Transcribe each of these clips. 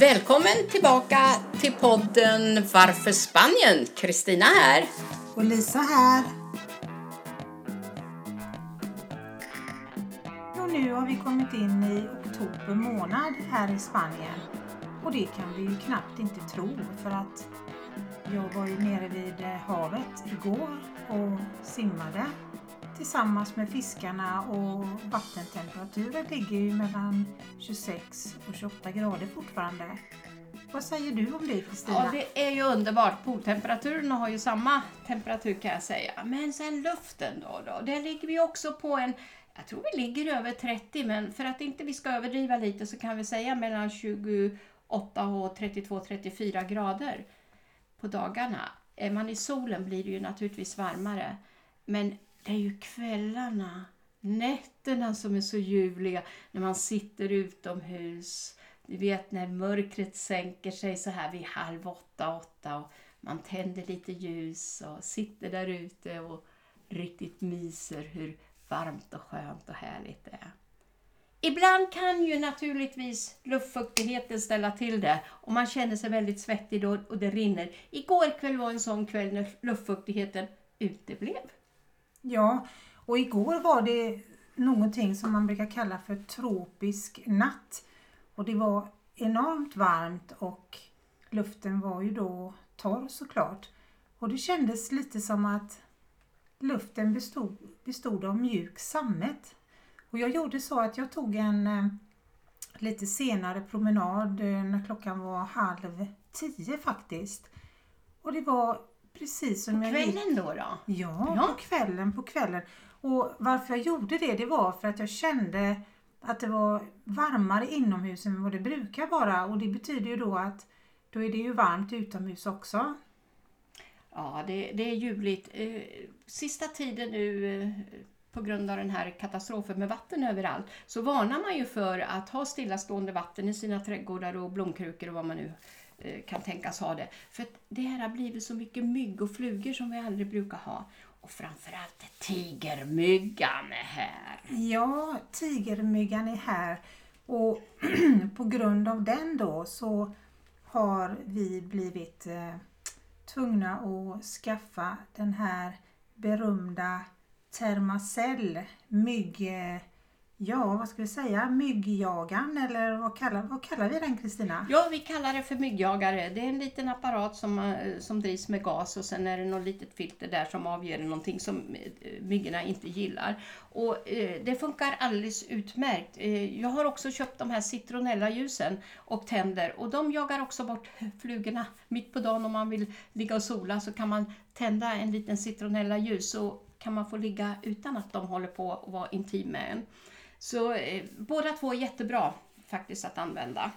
Välkommen tillbaka till podden Varför Spanien? Kristina här. Och Lisa här. Och nu har vi kommit in i oktober månad här i Spanien. Och det kan vi ju knappt inte tro för att jag var ju nere vid havet igår och simmade tillsammans med fiskarna och vattentemperaturen ligger ju mellan 26 och 28 grader fortfarande. Vad säger du om det Kristina? Ja, det är ju underbart. Pooltemperaturen har ju samma temperatur kan jag säga. Men sen luften då, då. Där ligger vi också på en, jag tror vi ligger över 30, men för att inte vi ska överdriva lite så kan vi säga mellan 28 och 32-34 grader på dagarna. Är man i solen blir det ju naturligtvis varmare. Men det är ju kvällarna, nätterna som är så ljuvliga när man sitter utomhus. Du vet när mörkret sänker sig så här vid halv åtta, åtta och man tänder lite ljus och sitter där ute och riktigt myser hur varmt och skönt och härligt det är. Ibland kan ju naturligtvis luftfuktigheten ställa till det och man känner sig väldigt svettig då och det rinner. Igår kväll var en sån kväll när luftfuktigheten uteblev. Ja, och igår var det någonting som man brukar kalla för tropisk natt. Och det var enormt varmt och luften var ju då torr såklart. Och det kändes lite som att luften bestod, bestod av mjuk sammet. Och jag gjorde så att jag tog en eh, lite senare promenad eh, när klockan var halv tio faktiskt. Och det var precis som på jag kvällen gick. då? då? Ja, Ja. på kvällen, på kvällen. Och varför jag gjorde det, det var för att jag kände att det var varmare inomhus än vad det brukar vara. Och det betyder ju då att då är det ju varmt utomhus också. Ja, det, det är ljuvligt. Eh, Sista tiden nu eh, på grund av den här katastrofen med vatten överallt så varnar man ju för att ha stillastående vatten i sina trädgårdar och blomkrukor och vad man nu Eh, kan tänkas ha det. För det här har blivit så mycket mygg och flugor som vi aldrig brukar ha. Och framförallt tigermyggan är här. Ja, tigermyggan är här och på grund av den då så har vi blivit eh, tvungna att skaffa den här berömda Thermacell mygg... Eh, Ja, vad ska vi säga? Myggjagan eller vad kallar, vad kallar vi den Kristina? Ja, vi kallar det för myggjagare. Det är en liten apparat som, eh, som drivs med gas och sen är det något litet filter där som avger någonting som eh, myggorna inte gillar. Och eh, det funkar alldeles utmärkt. Eh, jag har också köpt de här citronella-ljusen och tänder och de jagar också bort flugorna. Mitt på dagen om man vill ligga och sola så kan man tända en liten citronella-ljus så kan man få ligga utan att de håller på att vara intim med en. Så eh, båda två är jättebra faktiskt att använda.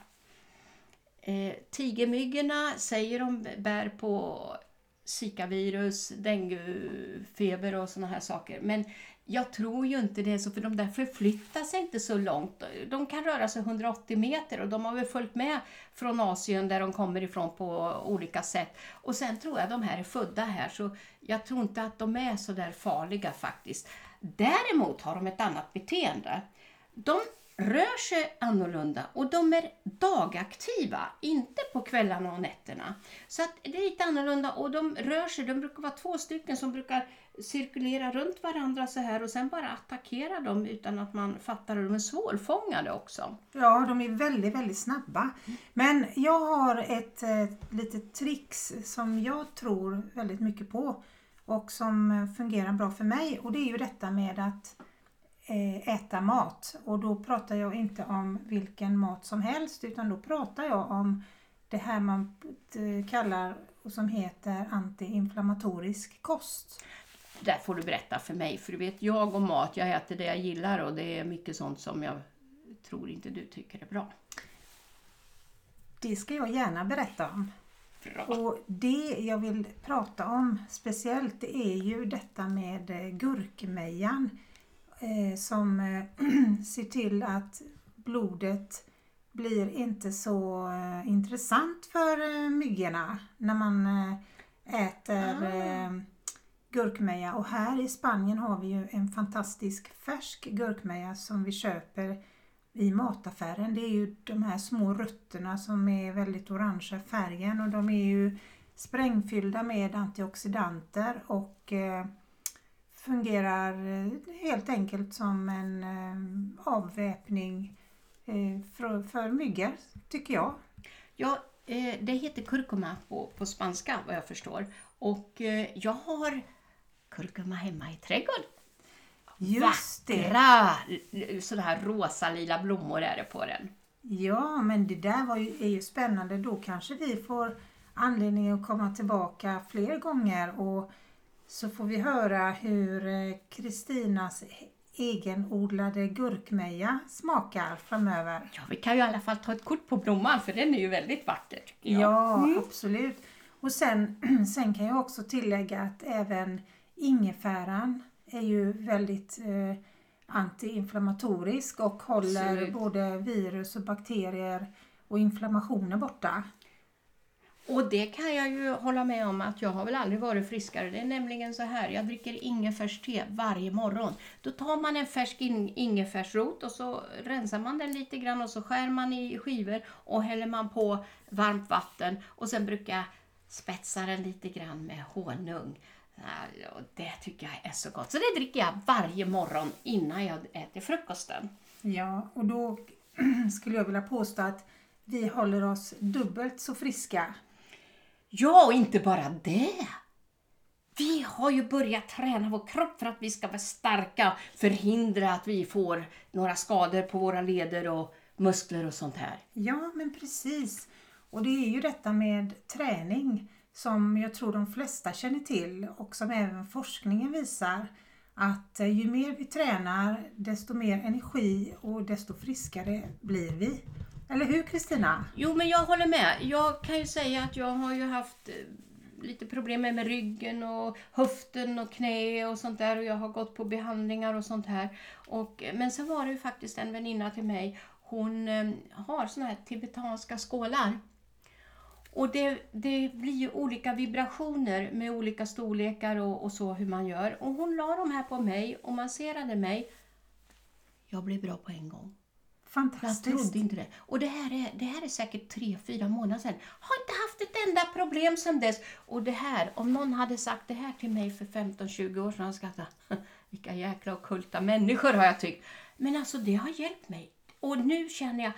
Eh, tigermyggorna säger de bär på Zika-virus, denguefeber och sådana här saker. Men jag tror ju inte det så, för de där förflyttar sig inte så långt. De kan röra sig 180 meter och de har väl följt med från Asien där de kommer ifrån på olika sätt. Och sen tror jag de här är födda här, så jag tror inte att de är så där farliga faktiskt. Däremot har de ett annat beteende. De rör sig annorlunda och de är dagaktiva, inte på kvällarna och nätterna. Så att det är lite annorlunda och de rör sig, de brukar vara två stycken som brukar cirkulera runt varandra så här och sen bara attackera dem utan att man fattar att De är svårfångade också. Ja, de är väldigt, väldigt snabba. Men jag har ett eh, litet trix som jag tror väldigt mycket på och som fungerar bra för mig och det är ju detta med att eh, äta mat. Och då pratar jag inte om vilken mat som helst utan då pratar jag om det här man eh, kallar och som heter antiinflammatorisk kost. Där får du berätta för mig, för du vet jag och mat, jag äter det jag gillar och det är mycket sånt som jag tror inte du tycker är bra. Det ska jag gärna berätta om. Bra. Och det jag vill prata om speciellt det är ju detta med eh, gurkmejan eh, som eh, ser till att blodet blir inte så eh, intressant för myggorna när man äter Ah gurkmeja. Och här i Spanien har vi ju en fantastisk färsk gurkmeja som vi köper i mataffären. Det är ju de här små rötterna som är väldigt orangea färgen och de är ju sprängfyllda med antioxidanter och eh, fungerar eh, helt enkelt som en eh, avväpning för, för myggor, tycker jag. Ja, det heter kurkuma på, på spanska vad jag förstår. Och jag har kurkuma hemma i trädgården. Just det. Vackra sådana här rosa-lila blommor är det på den. Ja, men det där var ju, är ju spännande. Då kanske vi får anledning att komma tillbaka fler gånger och så får vi höra hur eh, Kristinas egenodlade gurkmeja smakar framöver. Ja, vi kan ju i alla fall ta ett kort på blomman för den är ju väldigt vacker. Ja, absolut. Och sen, sen kan jag också tillägga att även ingefäran är ju väldigt eh, antiinflammatorisk och håller Absolut. både virus och bakterier och inflammationer borta. Och det kan jag ju hålla med om att jag har väl aldrig varit friskare. Det är nämligen så här, jag dricker ingefärste varje morgon. Då tar man en färsk in- ingefärsrot och så rensar man den lite grann och så skär man i skivor och häller man på varmt vatten och sen brukar jag spetsa den lite grann med honung. Och det tycker jag är så gott. Så det dricker jag varje morgon innan jag äter frukosten. Ja, och då skulle jag vilja påstå att vi håller oss dubbelt så friska. Ja, och inte bara det. Vi har ju börjat träna vår kropp för att vi ska vara starka, förhindra att vi får några skador på våra leder och muskler och sånt här. Ja, men precis. Och det är ju detta med träning som jag tror de flesta känner till och som även forskningen visar att eh, ju mer vi tränar desto mer energi och desto friskare blir vi. Eller hur Kristina? Jo, men jag håller med. Jag kan ju säga att jag har ju haft eh, lite problem med ryggen och höften och knä och sånt där och jag har gått på behandlingar och sånt här. Och, eh, men sen var det ju faktiskt en väninna till mig, hon har såna här tibetanska skålar. Och det, det blir ju olika vibrationer med olika storlekar och, och så hur man gör. Och hon la de här på mig och masserade mig. Jag blev bra på en gång. Jag Fantastiskt. trodde inte det. Och det här är, det här är säkert tre, fyra månader sedan. Har inte haft ett enda problem sedan dess. Och det här, om någon hade sagt det här till mig för 15-20 år sedan, hade jag skrattat. Vilka jäkla ockulta människor har jag tyckt. Men alltså det har hjälpt mig. Och nu känner jag,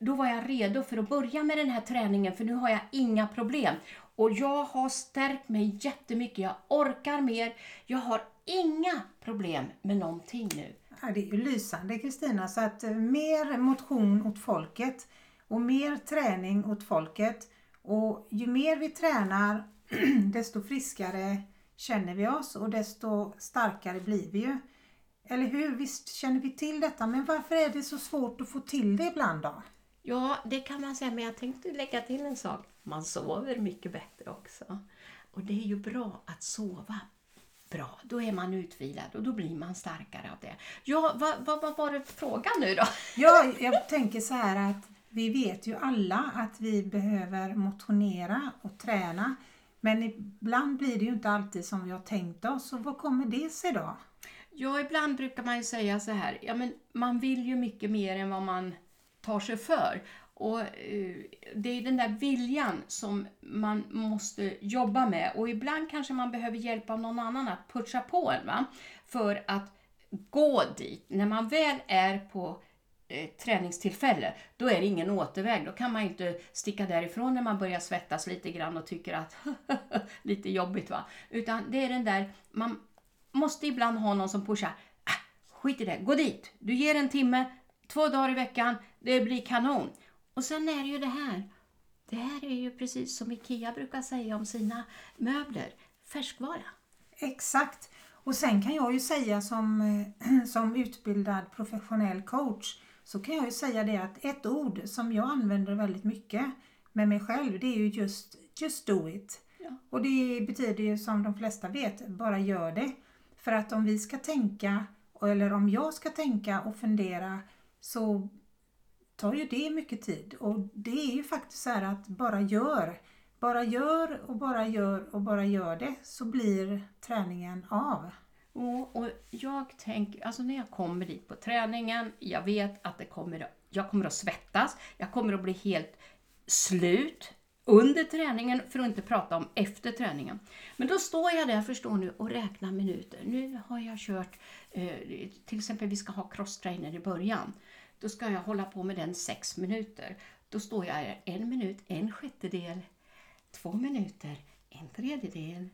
då var jag redo för att börja med den här träningen för nu har jag inga problem. Och jag har stärkt mig jättemycket, jag orkar mer, jag har inga problem med någonting nu. Ja, det är ju lysande Kristina. Så att eh, mer motion åt folket och mer träning åt folket. Och ju mer vi tränar desto friskare känner vi oss och desto starkare blir vi ju. Eller hur? Visst känner vi till detta men varför är det så svårt att få till det ibland då? Ja, det kan man säga, men jag tänkte lägga till en sak. Man sover mycket bättre också. Och det är ju bra att sova bra. Då är man utvilad och då blir man starkare av det. Ja, vad, vad, vad var det frågan nu då? Ja, jag tänker så här att vi vet ju alla att vi behöver motionera och träna. Men ibland blir det ju inte alltid som vi har tänkt oss. Och vad kommer det sig då? Ja, ibland brukar man ju säga så här, ja men man vill ju mycket mer än vad man tar sig för. Och eh, det är den där viljan som man måste jobba med och ibland kanske man behöver hjälp av någon annan att pusha på en va? för att gå dit. När man väl är på eh, träningstillfälle, då är det ingen återväg. Då kan man ju inte sticka därifrån när man börjar svettas lite grann och tycker att lite jobbigt va. Utan det är den där, man måste ibland ha någon som pushar. Ah, skit i det, gå dit. Du ger en timme, två dagar i veckan, det blir kanon. Och sen är det ju det här. Det här är ju precis som IKEA brukar säga om sina möbler. Färskvara. Exakt. Och sen kan jag ju säga som, eh, som utbildad professionell coach så kan jag ju säga det att ett ord som jag använder väldigt mycket med mig själv det är ju just, just do it. Ja. Och det betyder ju som de flesta vet, bara gör det. För att om vi ska tänka, eller om jag ska tänka och fundera så tar ju det mycket tid. Och det är ju faktiskt så här att bara gör. Bara gör och bara gör och bara gör det så blir träningen av. Och, och jag tänker, alltså när jag kommer dit på träningen, jag vet att det kommer, jag kommer att svettas, jag kommer att bli helt slut under träningen, för att inte prata om efter träningen. Men då står jag där, förstår nu och räknar minuter. Nu har jag kört, eh, till exempel vi ska ha crosstrainer i början. Då ska jag hålla på med den sex minuter. Då står jag en minut, en sjättedel, två minuter, en tredjedel,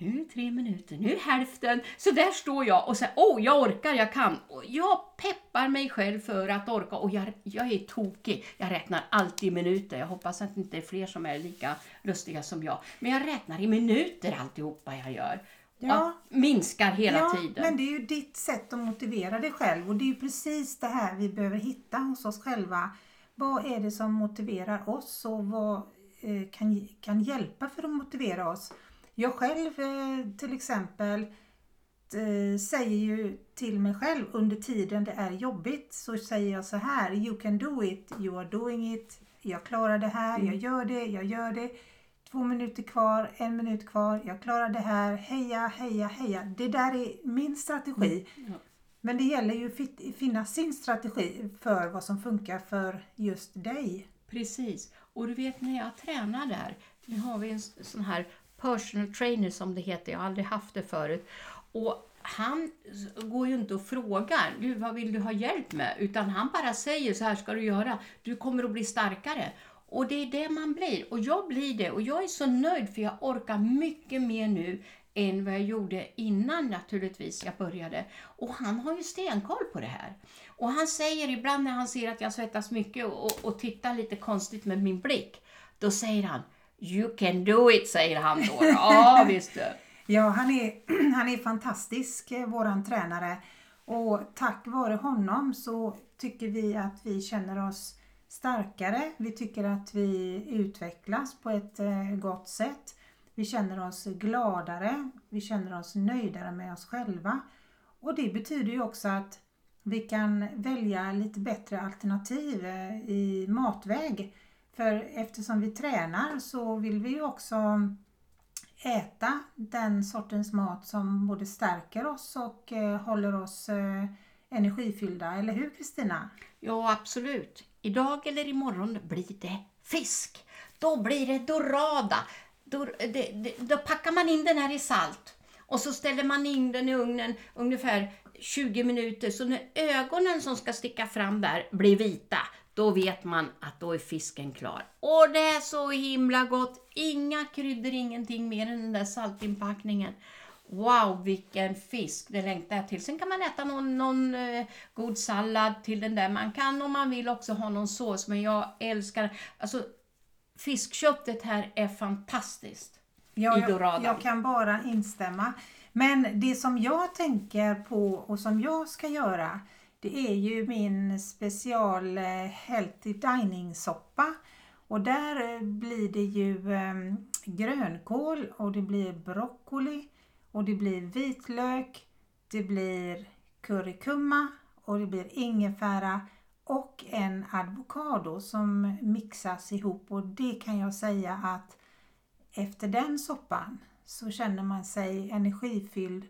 nu tre minuter, nu hälften. Så där står jag och säger, åh, oh, jag orkar, jag kan. Och jag peppar mig själv för att orka och jag, jag är tokig. Jag räknar alltid i minuter. Jag hoppas att det inte är fler som är lika lustiga som jag. Men jag räknar i minuter alltihopa jag gör. Ja. minskar hela ja, tiden. men det är ju ditt sätt att motivera dig själv och det är ju precis det här vi behöver hitta hos oss själva. Vad är det som motiverar oss och vad eh, kan, kan hjälpa för att motivera oss? Jag själv eh, till exempel eh, säger ju till mig själv under tiden det är jobbigt så säger jag så här You can do it, you are doing it, jag klarar det här, jag mm. gör det, jag gör det. Två minuter kvar, en minut kvar, jag klarar det här, heja, heja, heja. Det där är min strategi. Mm. Men det gäller ju att finna sin strategi för vad som funkar för just dig. Precis. Och du vet när jag tränar där, nu har vi en sån här personal trainer som det heter, jag har aldrig haft det förut. Och han går ju inte och frågar, du vad vill du ha hjälp med? Utan han bara säger så här ska du göra, du kommer att bli starkare. Och det är det man blir. Och jag blir det. Och jag är så nöjd för jag orkar mycket mer nu än vad jag gjorde innan naturligtvis jag började. Och han har ju stenkoll på det här. Och han säger ibland när han ser att jag svettas mycket och, och tittar lite konstigt med min blick, då säger han You can do it, säger han då. Ja, visst Ja, han är, han är fantastisk, eh, våran tränare. Och tack vare honom så tycker vi att vi känner oss starkare. Vi tycker att vi utvecklas på ett eh, gott sätt. Vi känner oss gladare. Vi känner oss nöjdare med oss själva. Och det betyder ju också att vi kan välja lite bättre alternativ eh, i matväg. För eftersom vi tränar så vill vi ju också äta den sortens mat som både stärker oss och eh, håller oss energifyllda, eller hur Kristina? Ja, absolut. Idag eller imorgon blir det fisk. Då blir det dorada. Då, det, det, då packar man in den här i salt och så ställer man in den i ugnen ungefär 20 minuter så när ögonen som ska sticka fram där blir vita då vet man att då är fisken klar. Och det är så himla gott! Inga kryddor, ingenting mer än den där saltinpackningen. Wow, vilken fisk! Det längtar jag till. Sen kan man äta någon, någon eh, god sallad till den där. Man kan om man vill också ha någon sås, men jag älskar... Alltså, fiskköttet här är fantastiskt. Ja, jag, jag kan bara instämma. Men det som jag tänker på och som jag ska göra det är ju min special eh, Healthy Dining soppa. Och där eh, blir det ju ehm, grönkål och det blir broccoli och det blir vitlök, det blir currykumma och det blir ingefära och en avokado som mixas ihop och det kan jag säga att efter den soppan så känner man sig energifylld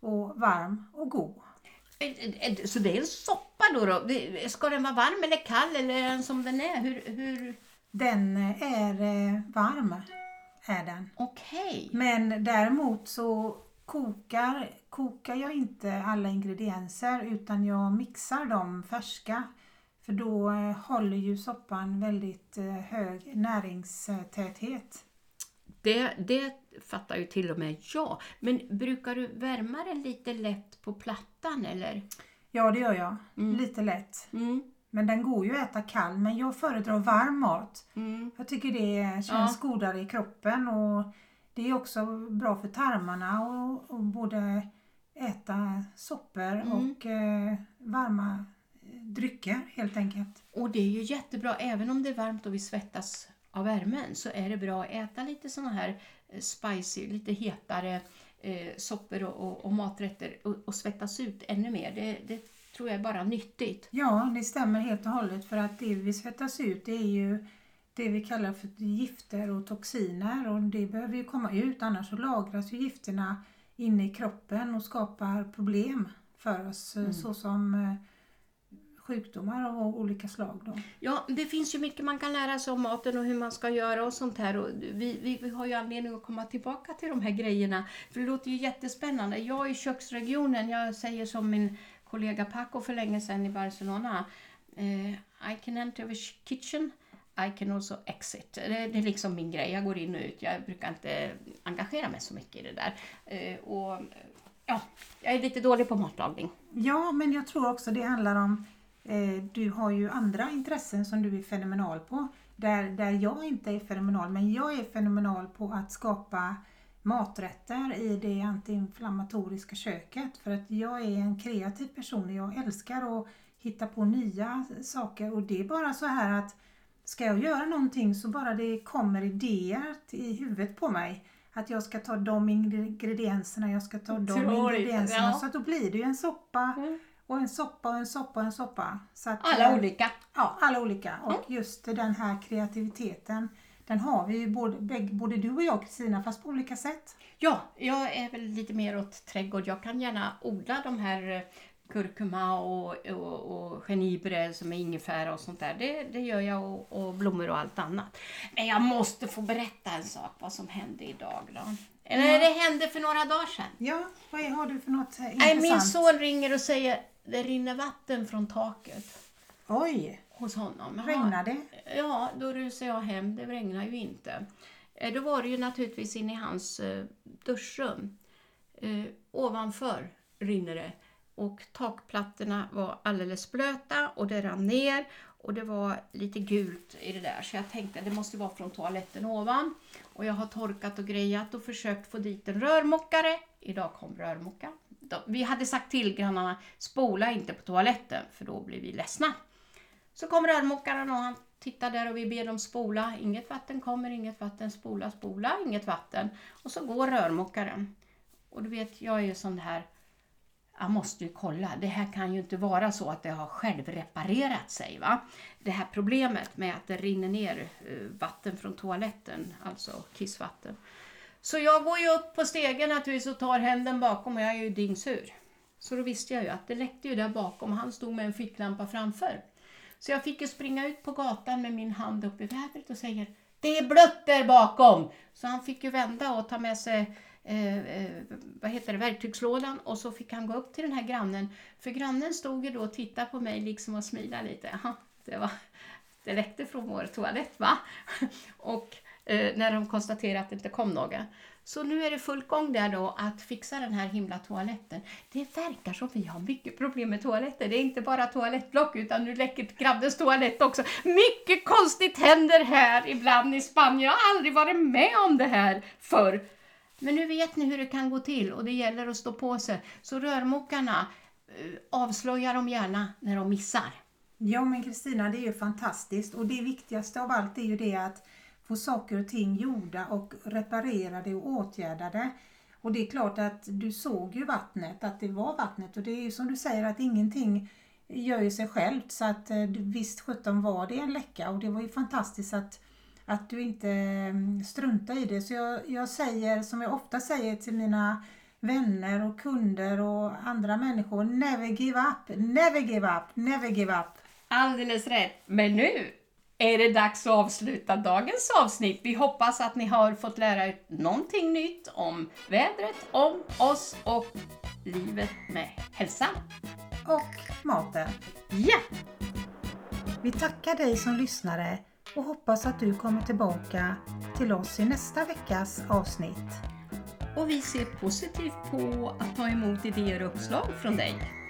och varm och god. Så det är en soppa då? då? Ska den vara varm eller kall eller är den som den är? Hur, hur... Den är eh, varm. Är den. Okej. Okay. Men däremot så kokar, kokar jag inte alla ingredienser utan jag mixar dem färska. För då eh, håller ju soppan väldigt eh, hög näringstäthet. Det, det fattar ju till och med jag. Men brukar du värma den lite lätt på plattan eller? Ja, det gör jag. Mm. Lite lätt. Mm. Men den går ju att äta kall, men jag föredrar varm mat. Mm. Jag tycker det känns ja. godare i kroppen och det är också bra för tarmarna och, och både äta soppor mm. och eh, varma drycker helt enkelt. Och det är ju jättebra, även om det är varmt och vi svettas av värmen så är det bra att äta lite sådana här eh, spicy, lite hetare eh, soppor och, och, och maträtter och, och, svettas ut ännu mer. Det, det, tror jag är bara nyttigt. Ja, det stämmer helt och hållet för att det vi svettas ut det är ju det vi kallar för gifter och toxiner och det behöver ju komma ut annars så lagras ju gifterna inne i kroppen och skapar problem för oss mm. såsom eh, sjukdomar av olika slag. Då. Ja, det finns ju mycket man kan lära sig om maten och hur man ska göra och sånt här. Och vi, vi, vi har ju anledning att komma tillbaka till de här grejerna. För det låter ju jättespännande. Jag i köksregionen, jag säger som min kollega Paco för länge sedan i Barcelona. Uh, I can enter the kitchen i can also exit. Det, det, är liksom min grej. Jag går in och ut. Jag brukar inte engagera mig så mycket i det där. Uh, och ja, Jag är lite dålig på matlagning. Ja, men jag tror också det handlar om Eh, du har ju andra intressen som du är fenomenal på. Där, där jag inte är fenomenal, men jag är fenomenal på att skapa maträtter i det antiinflammatoriska köket. För att jag är en kreativ person. Jag älskar att hitta på nya saker och det är bara så här att ska jag göra någonting så bara det kommer idéer i huvudet på mig att jag ska ta de ingredienserna, jag ska ta de ingredienserna. Ja. Så att då blir det ju en soppa mm. Och en soppa och en soppa och en soppa. Så att, alla äh, olika? Ja, alla olika. Och mm. just den här kreativiteten den har vi ju både, både du och jag Kristina fast på olika sätt. Ja, jag är väl lite mer åt trädgård. Jag kan gärna odla de här eh, kurkuma och, och, och genibre som är ingefära och sånt där. Det, det gör jag och, och, blommor och allt annat. Men jag måste få berätta en sak vad som hände idag då. Eller ja. det hände för några dagar sedan. Ja, vad har du för något intressant? Nej, min son ringer och säger det rinner vatten från taket. Oj! Hos honom. Regnar det? Ja, då rusar jag hem. Det regnar ju inte. Eh, då var det ju naturligtvis inne i hans eh, duschrum. Eh, ovanför rinner det. Och takplattorna var alldeles blöta och det rann ner och det var lite gult i det där så jag tänkte det måste vara från toaletten ovan. Och jag har torkat och grejat och försökt få dit en rörmokare. Idag kom rörmokaren vi hade sagt till grannarna, spola inte på toaletten för då blir vi ledsna. Så kom rörmokaren och han tittar där och vi ber dem spola. Inget vatten kommer, inget vatten, spola, spola, inget vatten. Och så går rörmokaren. Och du vet, jag är ju sån här, jag måste ju kolla, det här kan ju inte vara så att det har självreparerat sig. va? Det här problemet med att det rinner ner eh, vatten från toaletten, alltså kissvatten. Så jag går ju upp på stegen naturligtvis och tar händen bakom och jag är ju dyngsur. Så då visste jag ju att det läckte ju där bakom och han stod med en ficklampa framför. Så jag fick ju springa ut på gatan med min hand upp i vädret och säger Det är blött där bakom! Så han fick ju vända och ta med sig eh, eh, vad heter det, verktygslådan och så fick han gå upp till den här grannen. För grannen stod ju då och tittade på mig liksom och smilade lite. Ja, det, var, det läckte från vår toalett va? och Eh, när de konstaterade att det inte kom några. Så nu är det full gång där då att fixa den här himla toaletten. Det verkar som vi har mycket problem med toaletter. Det är inte bara toalettblock utan nu läcker grannens toalett också. Mycket konstigt händer här ibland i Spanien. Jag har aldrig varit med om det här förr. Men nu vet ni hur det kan gå till och det gäller att stå på sig. Så rörmokarna, eh, avslöjar dem gärna när de missar. Ja men Kristina, det är ju fantastiskt och det viktigaste av allt är ju det att få saker och ting gjorda och reparerade och åtgärdade. Och det är klart att du såg ju vattnet, att det var vattnet och det är ju som du säger att ingenting gör ju sig självt så att eh, visst sjutton var det en läcka och det var ju fantastiskt att, att du inte eh, struntade i det. Så jag, jag säger som jag ofta säger till mina vänner och kunder och andra människor, never give up, never give up, never give up. Alldeles rätt. Men nu är det dags att avsluta dagens avsnitt. Vi hoppas att ni har fått lära er någonting nytt om vädret, om oss och livet med hälsa. Och maten. Ja! Vi tackar dig som lyssnare och hoppas att du kommer tillbaka till oss i nästa veckas avsnitt. Och vi ser positivt på att ta emot idéer och uppslag från dig.